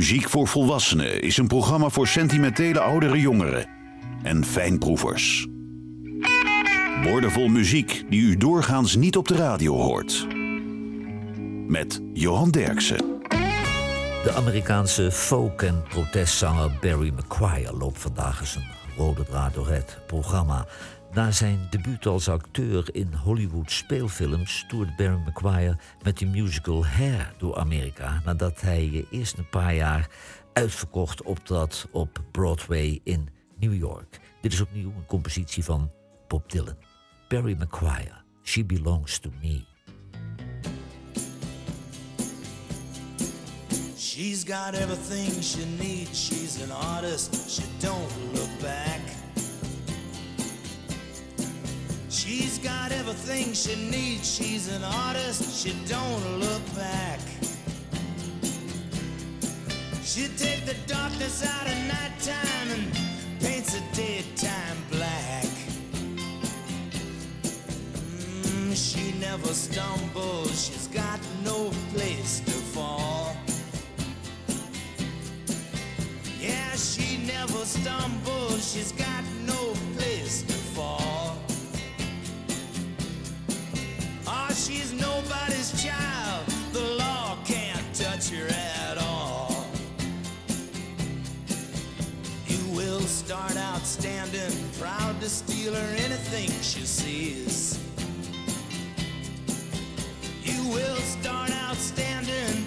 Muziek voor Volwassenen is een programma voor sentimentele oudere jongeren en fijnproevers. Woordenvol muziek die u doorgaans niet op de radio hoort. Met Johan Derksen. De Amerikaanse folk- en protestzanger Barry McGuire loopt vandaag eens een rode draad door het programma. Na zijn debuut als acteur in Hollywood speelfilms toert Barry McGuire met de musical Hair door Amerika. Nadat hij eerst een paar jaar uitverkocht optrad op Broadway in New York. Dit is opnieuw een compositie van Bob Dylan. Barry McGuire, She Belongs to Me. She's got everything she needs. She's an artist. She don't look back. She's got everything she needs. She's an artist. She don't look back. She take the darkness out of nighttime and paints the daytime black. Mm, she never stumbles. She's got no place to fall. Yeah, she never stumbles. She's got no place to fall. Nobody's child. The law can't touch her at all. You will start out standing, proud to steal her anything she sees. You will start out standing,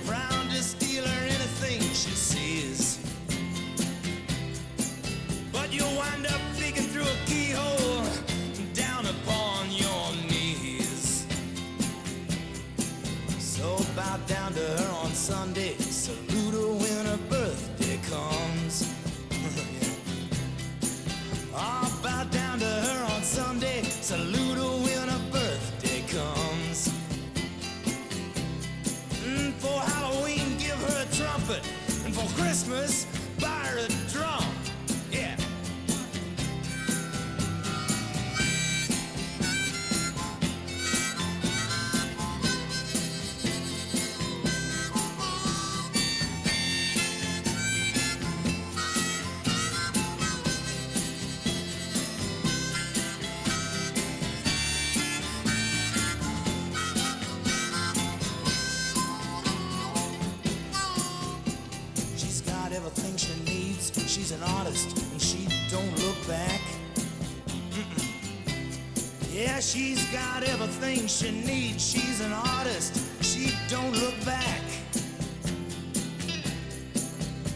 everything she needs. She's an artist. She don't look back.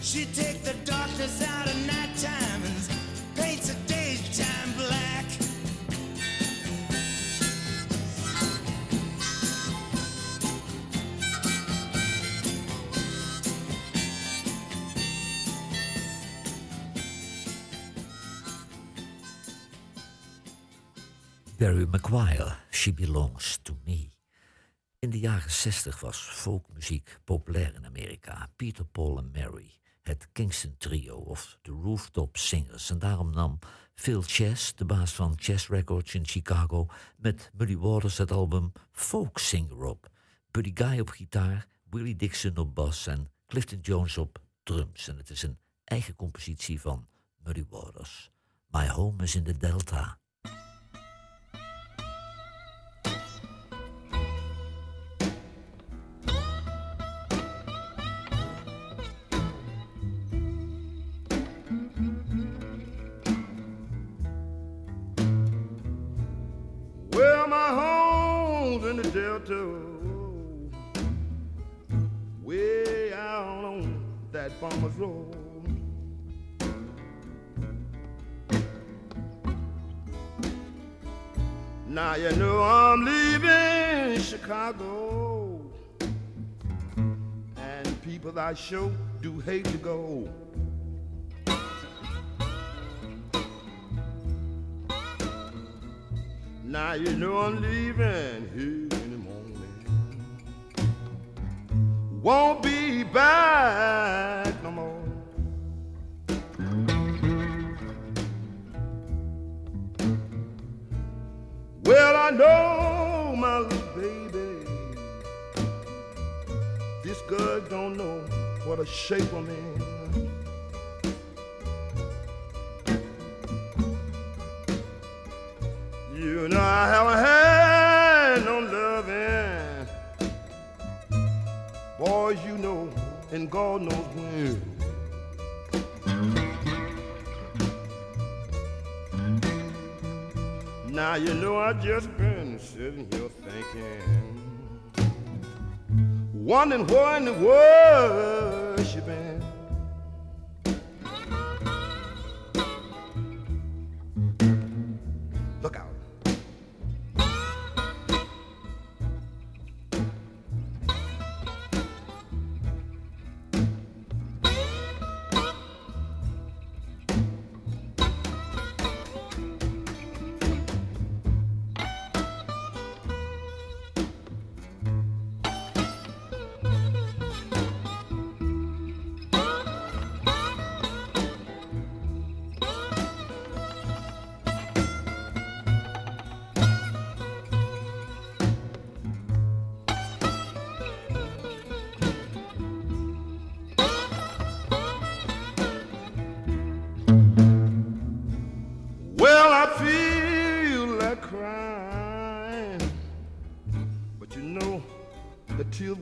She take the darkness out of nighttime and paints the daytime black. Barry McGuire, Belongs to Me. In de jaren 60 was folkmuziek populair in Amerika. Peter, Paul en Mary, het Kingston Trio of de Rooftop Singers. En daarom nam Phil Chess, de baas van Chess Records in Chicago, met Muddy Waters het album Folk Singer op. Buddy Guy op gitaar, Willie Dixon op bas en Clifton Jones op drums. En het is een eigen compositie van Muddy Waters. My Home is in the Delta. Farmer's road. Now you know I'm leaving Chicago, and people I sure do hate to go. Now you know I'm leaving here Won't be back no more. Well, I know my little baby. This girl don't know what a shape I'm in. You know I haven't had You know, and God knows when. Now you know I just been sitting here thinking, wondering where in the world she been.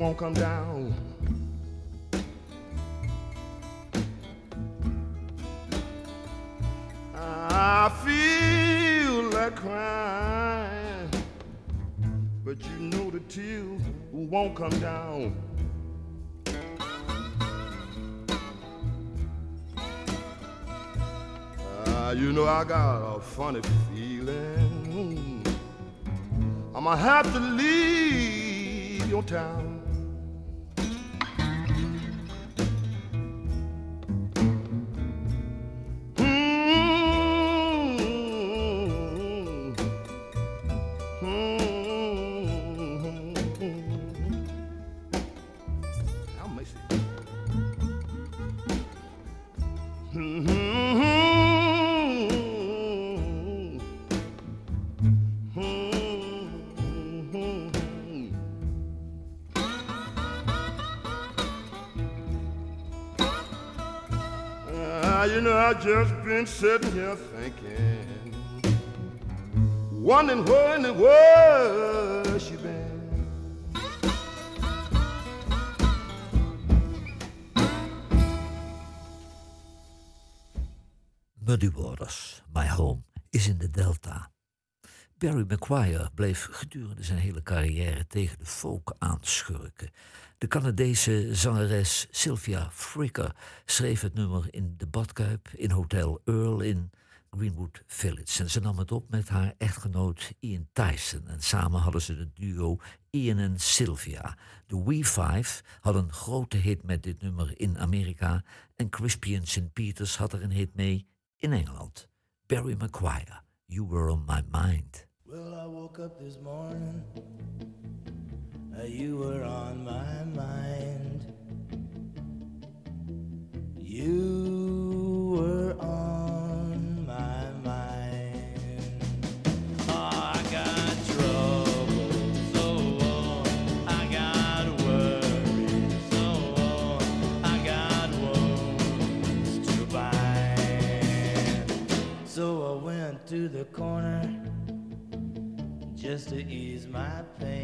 Won't come down. I feel like crying, but you know the tears won't come down. Ah, you know I got a funny feeling. I'ma have to leave your town. Know, I just been sitting here thinking, wondering where in the world she been. Muddy Waters, My Home, is in the Delta. Barry McGuire bleef gedurende zijn hele carrière tegen de folk aanschurken. De Canadese zangeres Sylvia Fricker schreef het nummer in de badkuip in Hotel Earl in Greenwood Village. En ze nam het op met haar echtgenoot Ian Tyson. En samen hadden ze het duo Ian en Sylvia. De We Five hadden een grote hit met dit nummer in Amerika. En Crispian St. Peters had er een hit mee in Engeland. Barry McGuire, You Were On My Mind. Well, I woke up this morning. uh, you were on my mind. You were on the corner just to ease my pain.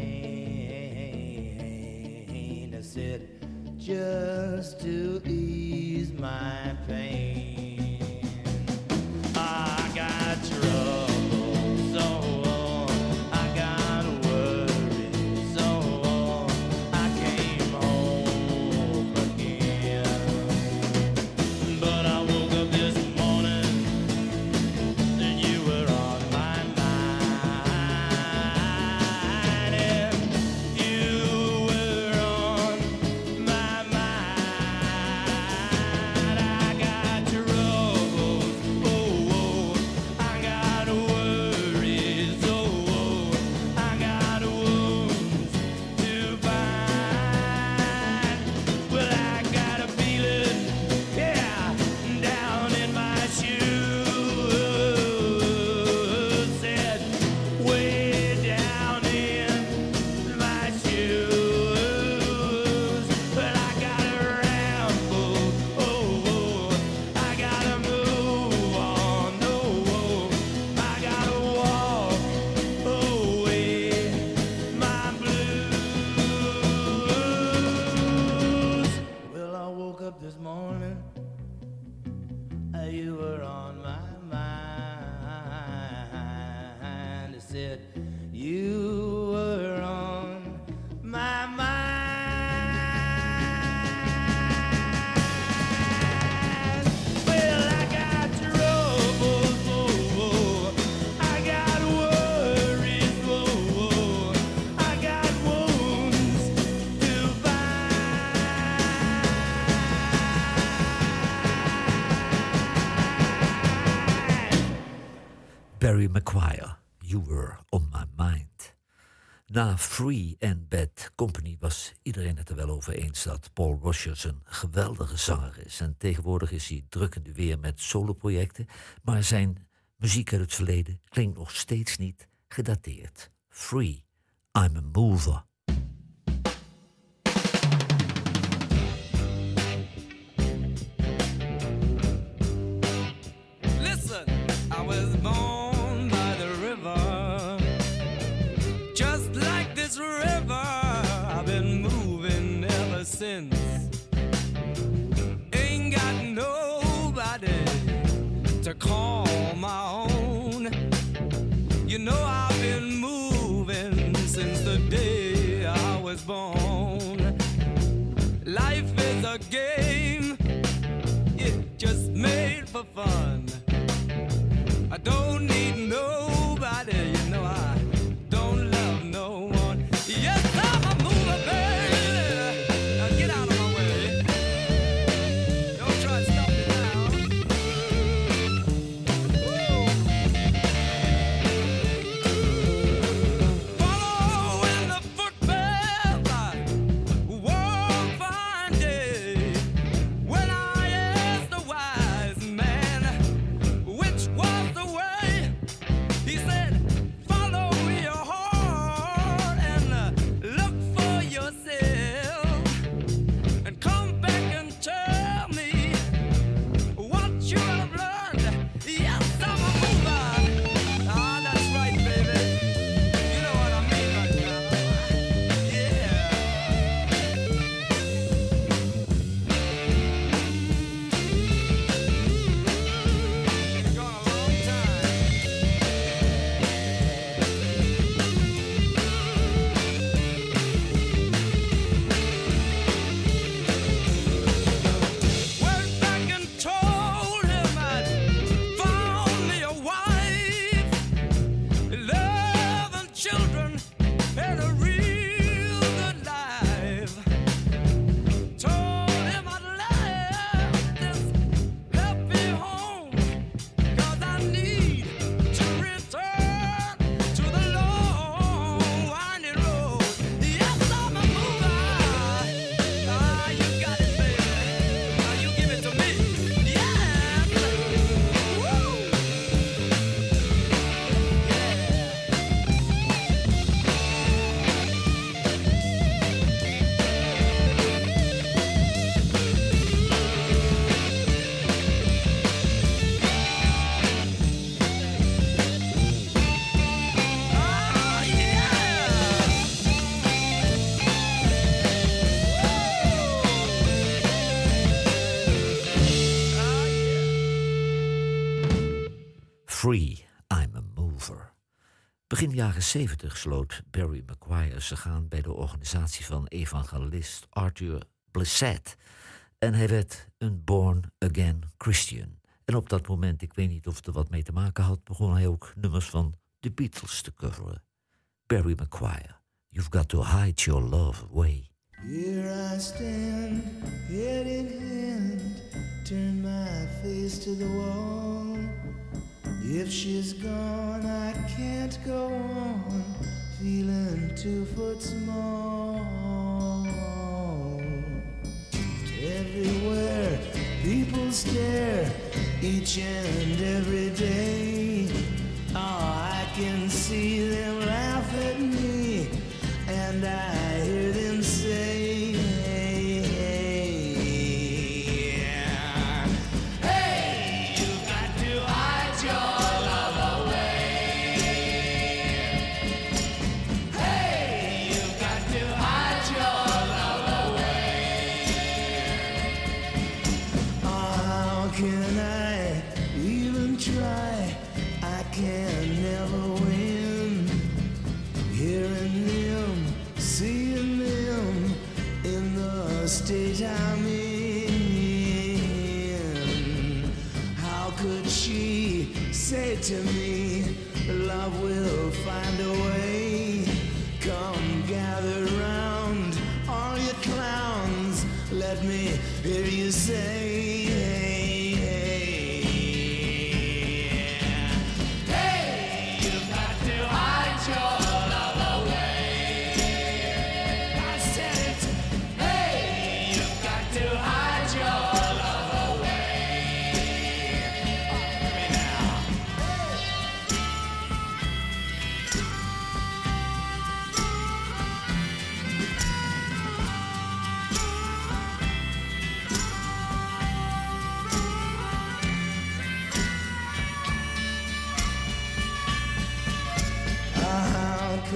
I said, just to ease McGuire, You Were On My Mind. Na Free and Bad Company was iedereen het er wel over eens dat Paul Rogers een geweldige zanger is. En tegenwoordig is hij drukkende weer met soloprojecten, maar zijn muziek uit het verleden klinkt nog steeds niet gedateerd. Free, I'm a Mover. Free, Begin jaren 70 sloot Barry McGuire zich aan bij de organisatie van evangelist Arthur Blissett. En hij werd een born again Christian. En op dat moment, ik weet niet of het er wat mee te maken had, begon hij ook nummers van The Beatles te coveren. Barry McGuire, You've Got to Hide Your Love Away. Here I stand, head in hand, turn my face to the wall. If she's gone, two foot small. Everywhere people stare each and every day. To me,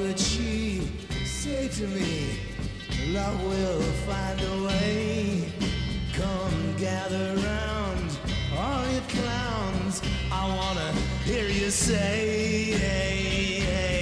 would she say to me? Love will find a way. Come gather round, all you clowns. I wanna hear you say. Hey, hey.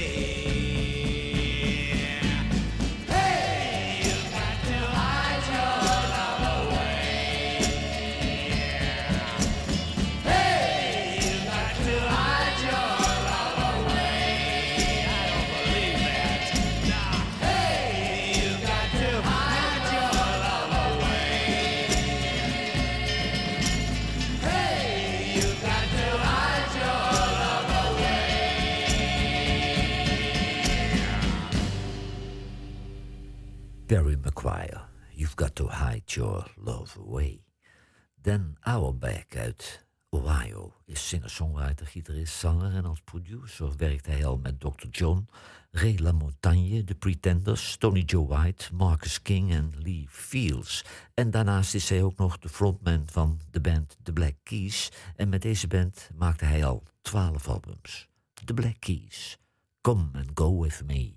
Auerbach uit Ohio is singer-songwriter, gitarist, zanger en als producer werkt hij al met Dr. John, Ray LaMontagne, The Pretenders, Tony Joe White, Marcus King en Lee Fields. En daarnaast is hij ook nog de frontman van de band The Black Keys en met deze band maakte hij al twaalf albums. The Black Keys, Come and Go With Me.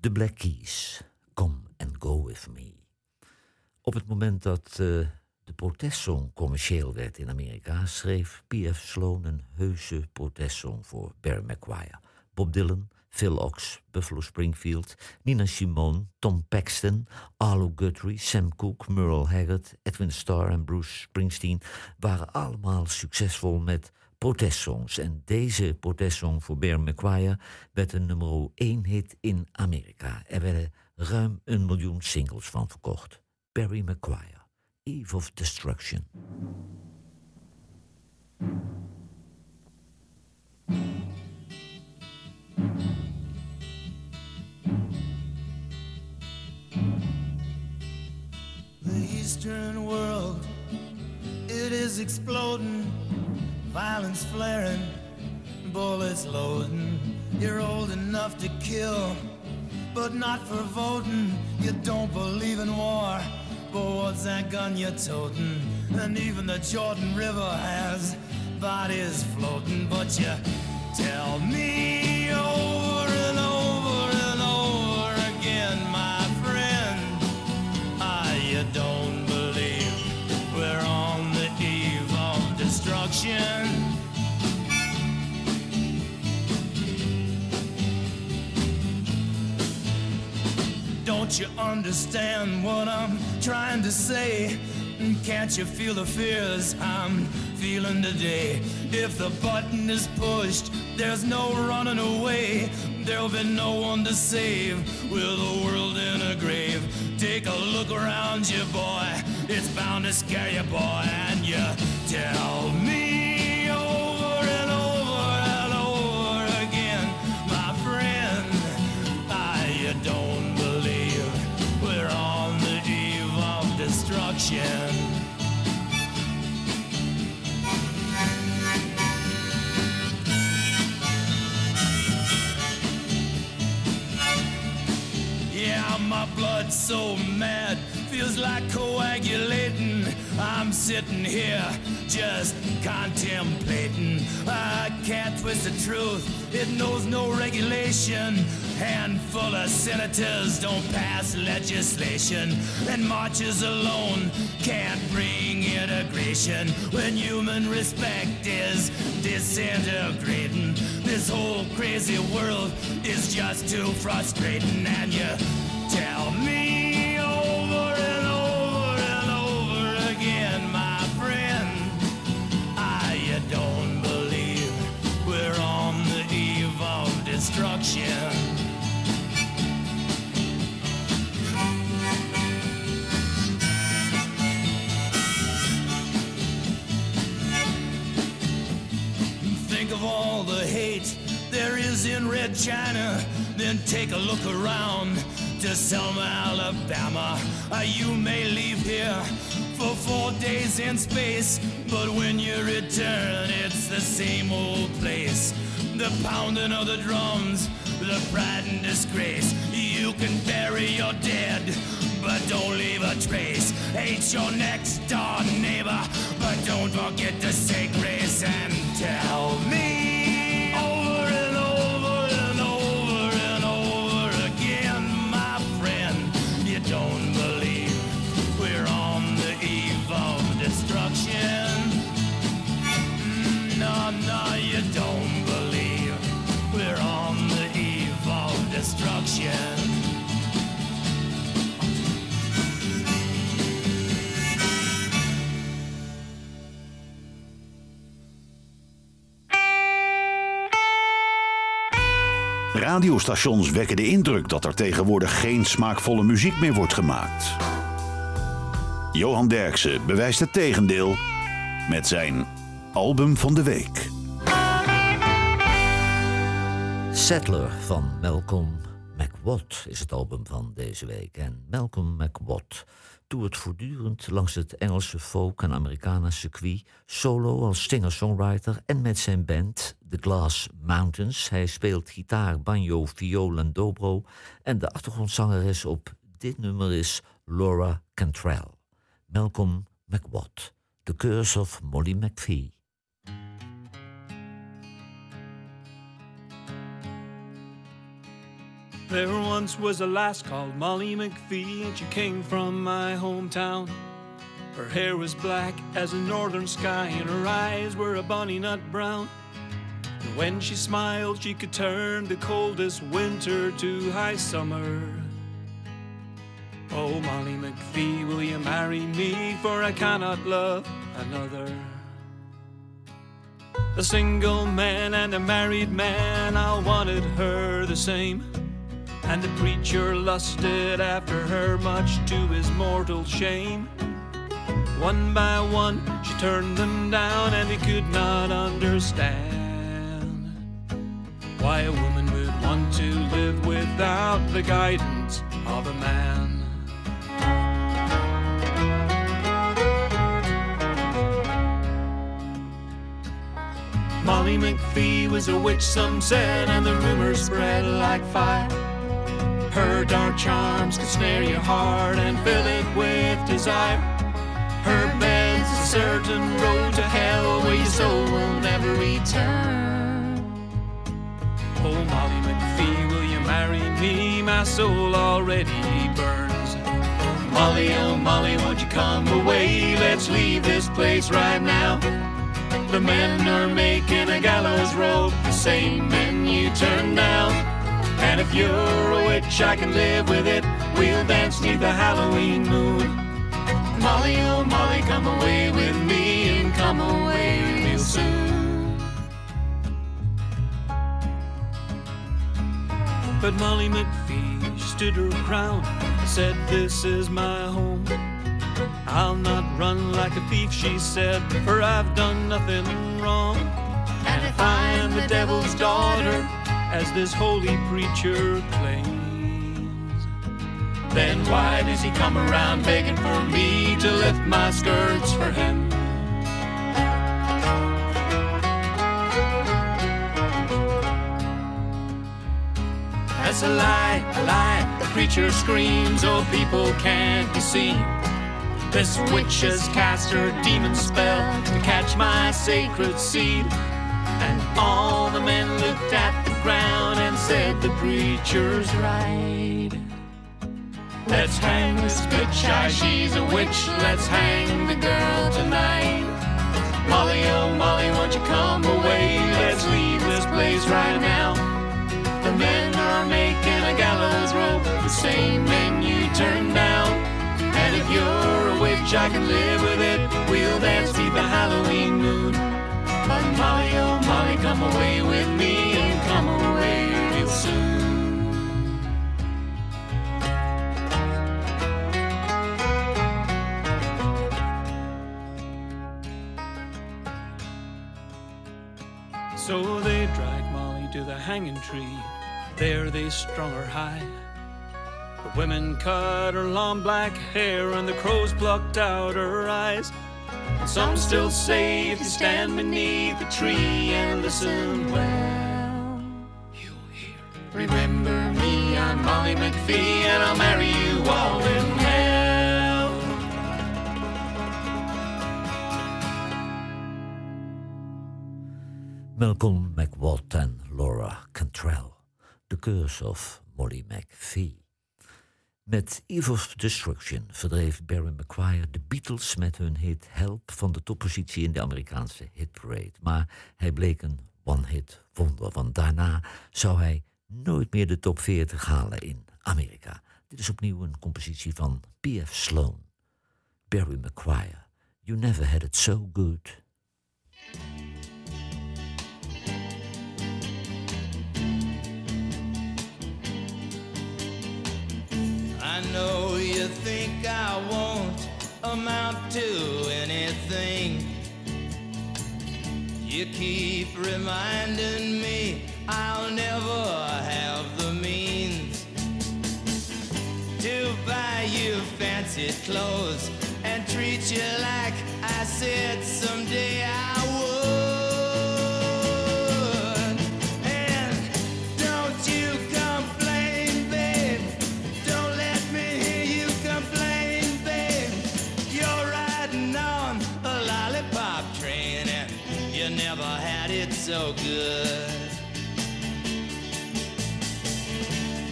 The Black Keys, Come and Go With Me. Op het moment dat uh, de protestsong commercieel werd in Amerika, schreef P.F. Sloan een heuse protestsong voor Barry McGuire. Bob Dylan, Phil Ox, Buffalo Springfield, Nina Simone, Tom Paxton, Arlo Guthrie, Sam Cooke, Merle Haggard, Edwin Starr en Bruce Springsteen waren allemaal succesvol met protestsongs. En deze protestsong voor Bear McGuire werd een nummer 1 hit in Amerika. Er werden ruim een miljoen singles van verkocht. Barry McGuire, Eve of Destruction. The Eastern world, it is exploding Violence flaring, bullets loading. You're old enough to kill, but not for voting. You don't believe in war, but what's that gun you're toting? And even the Jordan River has bodies floating, but you tell me over and over and over again, my friend, ah, you don't Don't you understand what I'm trying to say? Can't you feel the fears I'm feeling today? If the button is pushed, there's no running away. There'll be no one to save with the world in a grave. Take a look around you, boy. It's bound to scare you, boy. And you tell me so mad, feels like coagulating. I'm sitting here just contemplating. I can't twist the truth, it knows no regulation. Handful of senators don't pass legislation, and marches alone can't bring integration when human respect is disintegrating. This whole crazy world is just too frustrating, and you tell me is in Red China. Then take a look around to Selma, Alabama. Uh, you may leave here for four days in space, but when you return, it's the same old place. The pounding of the drums, the pride and disgrace. You can bury your dead, but don't leave a trace. Hate your next door neighbor, but don't forget to say Radiostations wekken de indruk dat er tegenwoordig geen smaakvolle muziek meer wordt gemaakt. Johan Derksen bewijst het tegendeel met zijn album van de week. Settler van Malcolm McWatt is het album van deze week. En Malcolm McWatt toert voortdurend langs het Engelse folk- en Americana circuit, solo als singer-songwriter en met zijn band The Glass Mountains. Hij speelt gitaar, banjo, viool en dobro. En de achtergrondzangeres op dit nummer is Laura Cantrell. Malcolm McWatt, The Curse of Molly McPhee. There once was a lass called Molly McPhee, and she came from my hometown. Her hair was black as a northern sky, and her eyes were a bonny nut brown. And when she smiled, she could turn the coldest winter to high summer. Oh, Molly McPhee, will you marry me? For I cannot love another. A single man and a married man, I wanted her the same. And the preacher lusted after her, much to his mortal shame. One by one, she turned them down, and he could not understand why a woman would want to live without the guidance of a man. Molly McPhee was a witch, some said, and the rumors spread like fire. Her dark charms could snare your heart and fill it with desire. Her bed's a certain road to hell where your soul will never return. Oh, Molly McPhee, will you marry me? My soul already burns. Molly, oh, Molly, won't you come away? Let's leave this place right now. The men are making a gallows rope, the same men you turned down. And if you're a witch, I can live with it. We'll dance neath the Halloween moon. Molly, oh Molly, come away with me and come away real soon. But Molly McPhee stood her ground, said, This is my home. I'll not run like a thief, she said, for I've done nothing wrong. And if I'm the devil's daughter, as this holy preacher claims, then why does he come around begging for me to lift my skirts for him? That's a lie, a lie. The preacher screams, oh, people can't you see? This witch has cast her demon spell to catch my sacred seed. The preacher's right. Let's hang this bitch, aye, she's a witch. Let's hang the girl tonight. Molly, oh Molly, won't you come away? Let's leave this place right now. The men are making a gallows rope, the same men you turned down. And if you're a witch, I can live with it. We'll dance beneath the Halloween moon. But Molly, oh Molly, come away with me So they dragged Molly to the hanging tree. There they strung her high. The women cut her long black hair and the crows plucked out her eyes. And some still say if you stand beneath the tree and listen well, you'll hear. Remember me, I'm Molly McPhee, and I'll marry you all in hell. Malcolm McWatt en Laura Cantrell. The Curse of Molly McPhee. Met Eve of Destruction verdreef Barry McGuire de Beatles met hun hit Help van de toppositie in de Amerikaanse hitparade. Maar hij bleek een one-hit wonder, want daarna zou hij nooit meer de top 40 halen in Amerika. Dit is opnieuw een compositie van P.F. Sloan. Barry McGuire, You Never Had It So Good. To anything. You keep reminding me I'll never have the means to buy you fancy clothes and treat you like I said someday I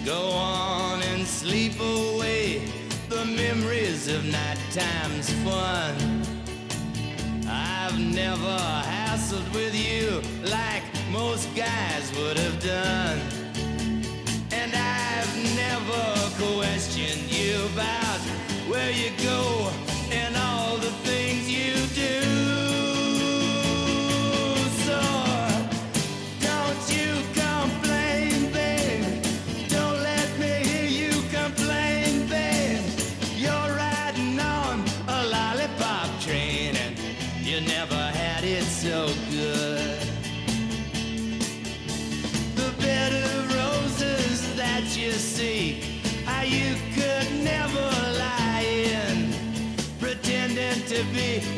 Go on and sleep away the memories of night time's fun. I've never hassled with you like most guys would have done. And I've never questioned you about where you go and all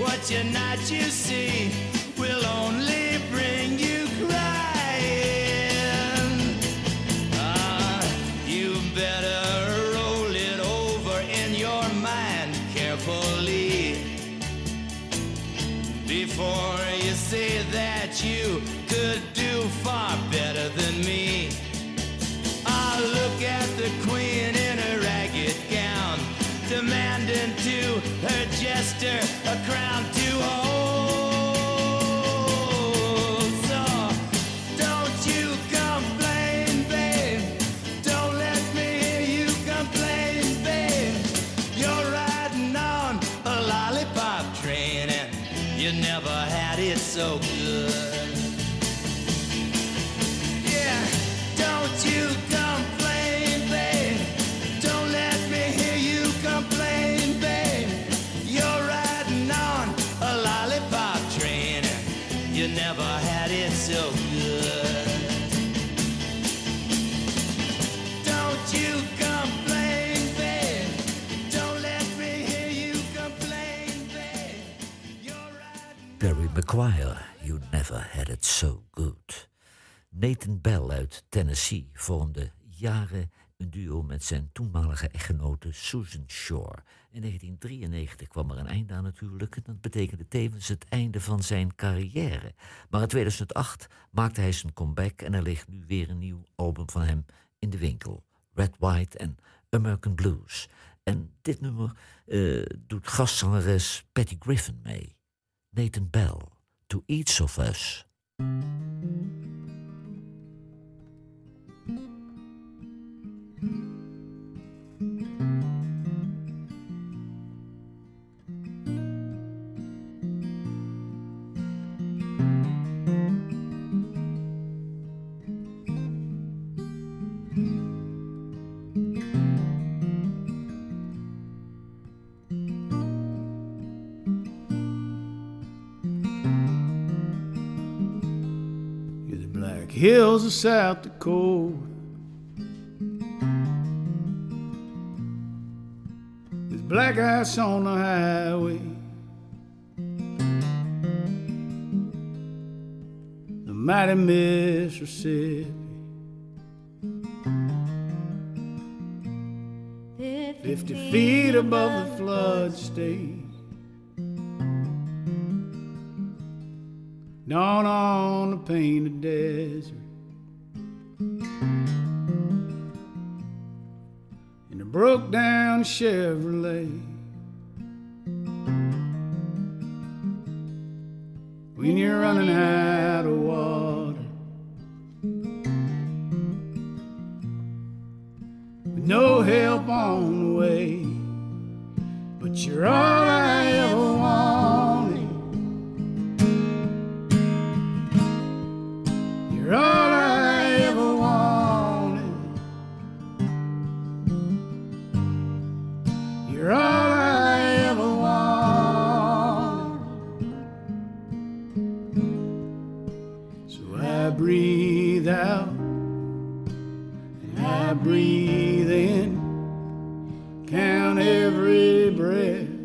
what you're not, you see, will only bring you crying. Ah, you better roll it over in your mind carefully before you say that you could do far better than me. I look at the queen in her ragged gown, demanding to her jester Nathan Bell uit Tennessee vormde jaren een duo met zijn toenmalige echtgenote Susan Shore. In 1993 kwam er een einde aan natuurlijk en dat betekende tevens het einde van zijn carrière. Maar in 2008 maakte hij zijn comeback en er ligt nu weer een nieuw album van hem in de winkel. Red, White en American Blues. En dit nummer eh, doet gastzangeres Patty Griffin mee. Nathan Bell, To Each of Us. Hills of South Dakota. With black ice on the highway. The mighty Mississippi. Fifty feet above the flood stage. Down on the painted desert. In a broke down Chevrolet. When you're running out of water. With no help on the way. But you're all I breathe in. Count every breath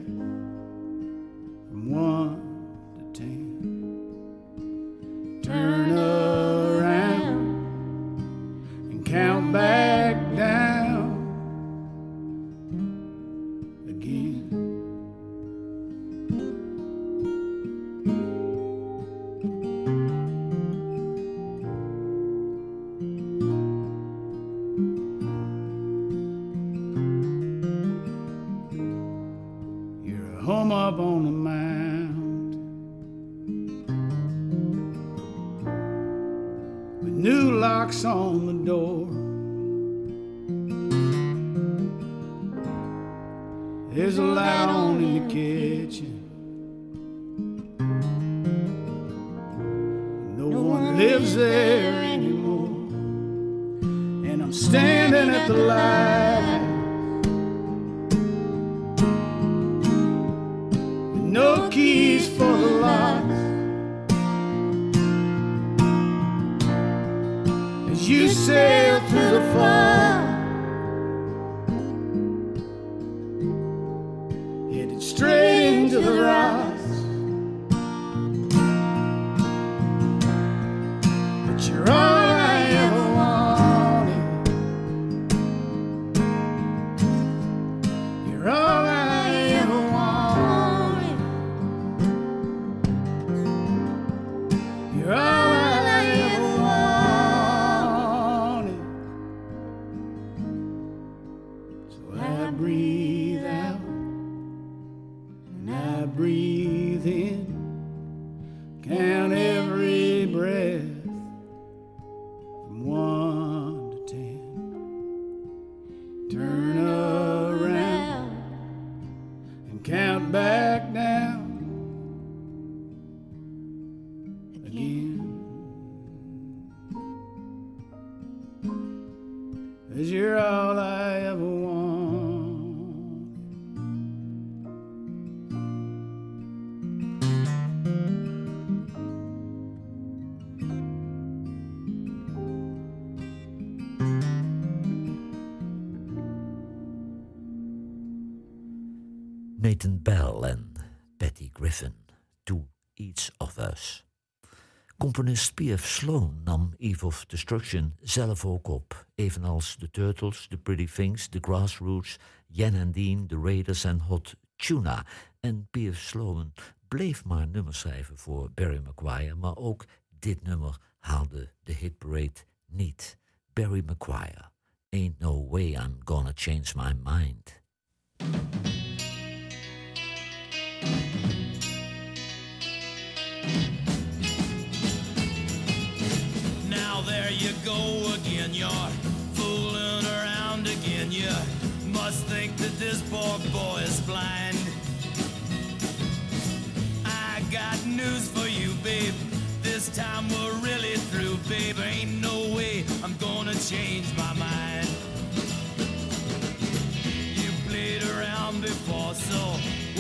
Componist P.F. Sloan nam Eve of Destruction zelf ook op, evenals The Turtles, The Pretty Things, The Grassroots, Jan and Dean, The Raiders en Hot Tuna. En P.F. Sloan bleef maar nummers schrijven voor Barry Maguire, maar ook dit nummer haalde de hitparade niet. Barry Maguire, Ain't No Way I'm Gonna Change My Mind. Poor boy is blind. I got news for you, babe. This time we're really through, babe. Ain't no way I'm gonna change my mind. You played around before, so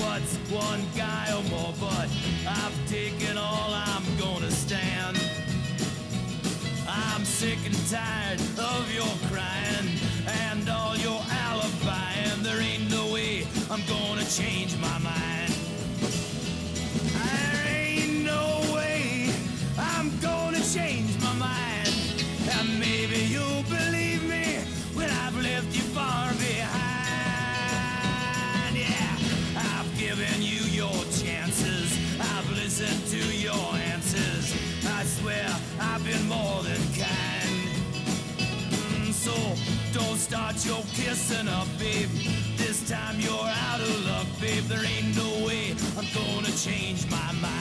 what's one guy or more? But I've taken all I'm gonna stand. I'm sick and tired of your change my mind. There ain't no way I'm gonna change my mind, and maybe you'll believe me when I've left you far behind. Yeah, I've given you your chances, I've listened to your answers. I swear I've been more than kind. Mm, So don't start your kissing up, babe. Time you're out of luck, babe. There ain't no way I'm gonna change my mind.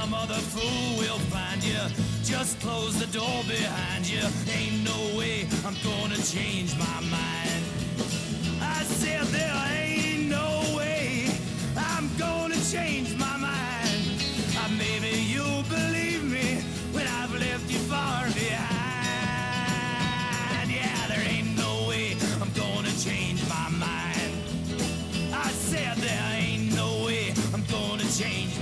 Some other fool will find you. Just close the door behind you. Ain't no way I'm gonna change my mind. I said there ain't no way I'm gonna change my mind. Uh, maybe you'll believe me when I've left you far behind. Yeah, there ain't no way I'm gonna change my mind. I said there ain't no way I'm gonna change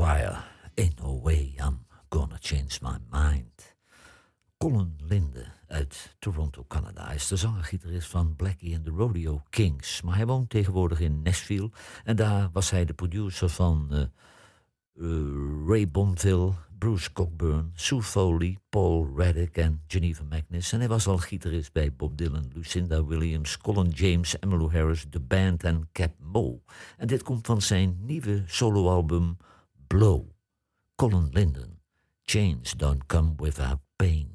Ain't No Way I'm Gonna Change My Mind. Colin Linde uit Toronto, Canada. Is de zanger-gitarist van Blackie and the Rodeo Kings. Maar hij woont tegenwoordig in Nashville. En daar was hij de producer van uh, uh, Ray Bonville, Bruce Cockburn, Sue Foley, Paul Reddick en Geneva Magnus. En hij was al gitarist bij Bob Dylan, Lucinda Williams, Colin James, Emmylou Harris, The Band en Cap Mo. En dit komt van zijn nieuwe soloalbum Blow. Colin Linden. Chains don't come without pain.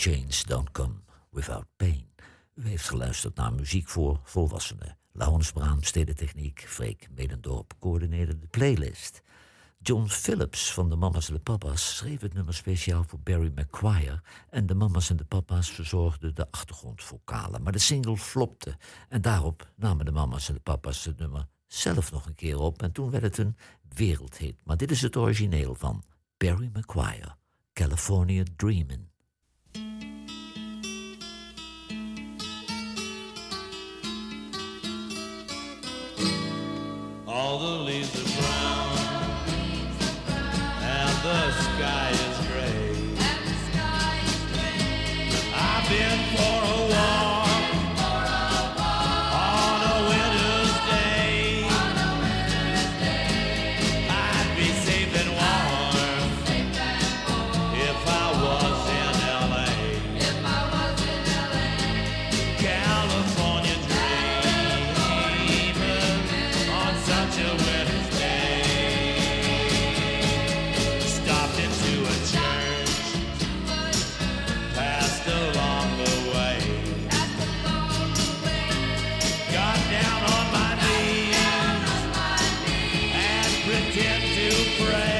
Chains Don't Come Without Pain. U heeft geluisterd naar muziek voor volwassenen. Laurens Braam, Stedentechniek, Freek Medendorp coördineerde de playlist. John Phillips van de Mamas en de Papa's schreef het nummer speciaal voor Barry McGuire en de Mamas en de Papa's verzorgden de achtergrondvokalen. Maar de single flopte en daarop namen de Mamas en de Papa's het nummer zelf nog een keer op en toen werd het een wereldhit. Maar dit is het origineel van Barry McGuire, California Dreamin'. All the leaves are to